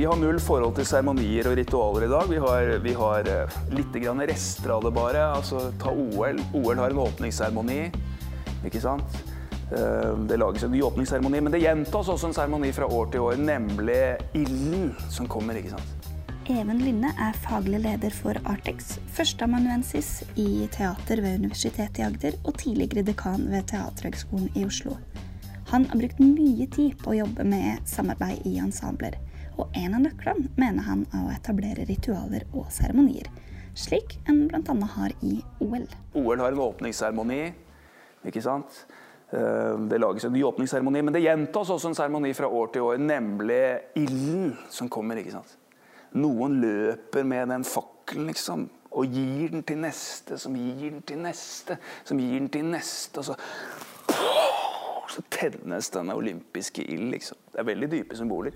vi har null forhold til seremonier og ritualer i dag. Vi har, vi har eh, litt rester av det bare. Altså, ta OL. OL har en åpningsseremoni, ikke sant? Eh, Det lages en ny åpningsseremoni, men det gjentas også en seremoni fra år til år, nemlig ilden som kommer, ikke sant? Even Lynne er faglig leder for Artex, førsteamanuensis i teater ved Universitetet i Agder og tidligere dekan ved Teaterhøgskolen i Oslo. Han har brukt mye tid på å jobbe med samarbeid i ensembler, og en av nøklene mener han er å etablere ritualer og seremonier, slik en bl.a. har i OL. OL har en åpningsseremoni, ikke sant? Eh, Det lages en ny åpningsseremoni, men det gjentas også en seremoni fra år til år, nemlig ilden som kommer, ikke sant? Noen løper med den fakkelen, liksom, og gir den til neste, som gir den til neste, som gir den til neste, og så så tennes denne olympiske ild, liksom. Det er veldig dype symboler.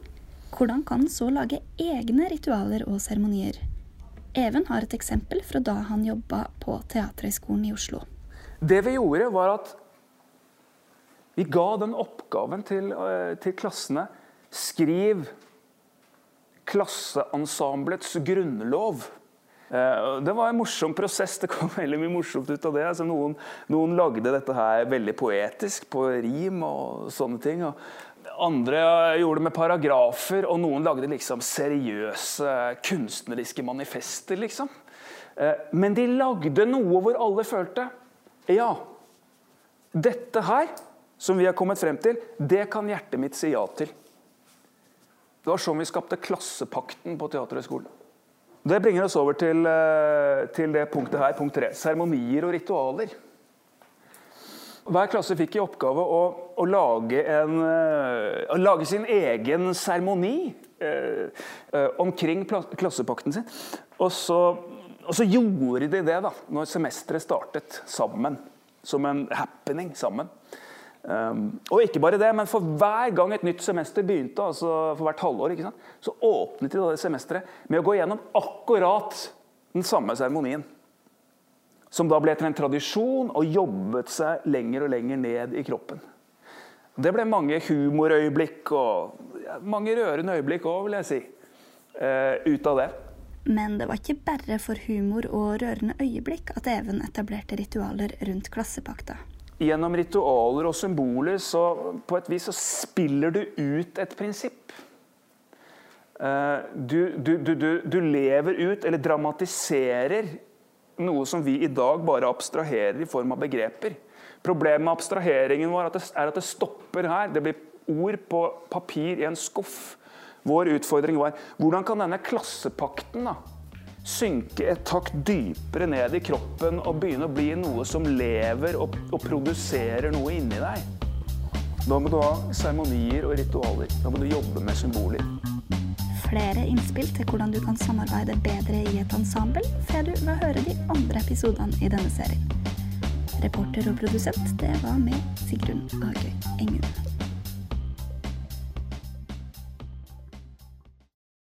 Hvordan kan så lage egne ritualer og seremonier? Even har et eksempel fra da han jobba på Teaterhøgskolen i Oslo. Det vi gjorde, var at vi ga den oppgaven til, eh, til klassene. Skriv klasseensemblets grunnlov. Eh, Det var en morsom prosess. Det kom veldig mye morsomt ut av det. Altså noen, noen lagde dette her veldig poetisk, på rim og sånne ting. Og andre gjorde det med paragrafer, og noen lagde liksom seriøse kunstneriske manifester, liksom. Eh, Men de lagde noe hvor alle følte Ja, dette her, som vi har kommet frem til, det kan hjertet mitt si ja til. Det var sånn vi skapte klassepakten på Teaterhøgskolen. Det bringer oss over til, eh, til det punktet her, punkt tre. Seremonier og ritualer. Hver klasse fikk i oppgave å, å, lage, en, eh, å lage sin egen seremoni eh, eh, omkring klassepakten sin. Og så, og så gjorde de det da, når semesteret startet sammen. Som en happening sammen. Um, og ikke bare det, men for hver gang et nytt semester begynte, altså for hvert halvår, sant, så åpnet de da det semesteret med å gå gjennom akkurat den samme seremonien. Som da ble til en tradisjon og jobbet seg lenger og lenger ned i kroppen. Det ble mange humorøyeblikk og ja, mange rørende øyeblikk òg, vil jeg si, eh, ut av det. Men det var ikke bare for humor og rørende øyeblikk at Even etablerte ritualer rundt klassepakta. Gjennom ritualer og symboler så på et vis så spiller du ut et prinsipp. Eh, Du, du, du, du, du lever ut, eller dramatiserer, noe som vi i dag bare abstraherer i form av begreper. Problemet med abstraheringen vår er at det, er stopper her. Det blir ord på papir i en skuff. Vår utfordring var hvordan kan denne klassepakten da, synke et takt dypere ned i kroppen og begynne å bli noe som lever og, og produserer noe inni deg. Da må du ha seremonier og ritualer. Da må du jobbe med symboler. Flere innspill til hvordan du kan samarbeide bedre i et ensemble, får du ved å høre de andre episodene i denne serien. Reporter og produsent, det var med Sigrun Agøy Engum.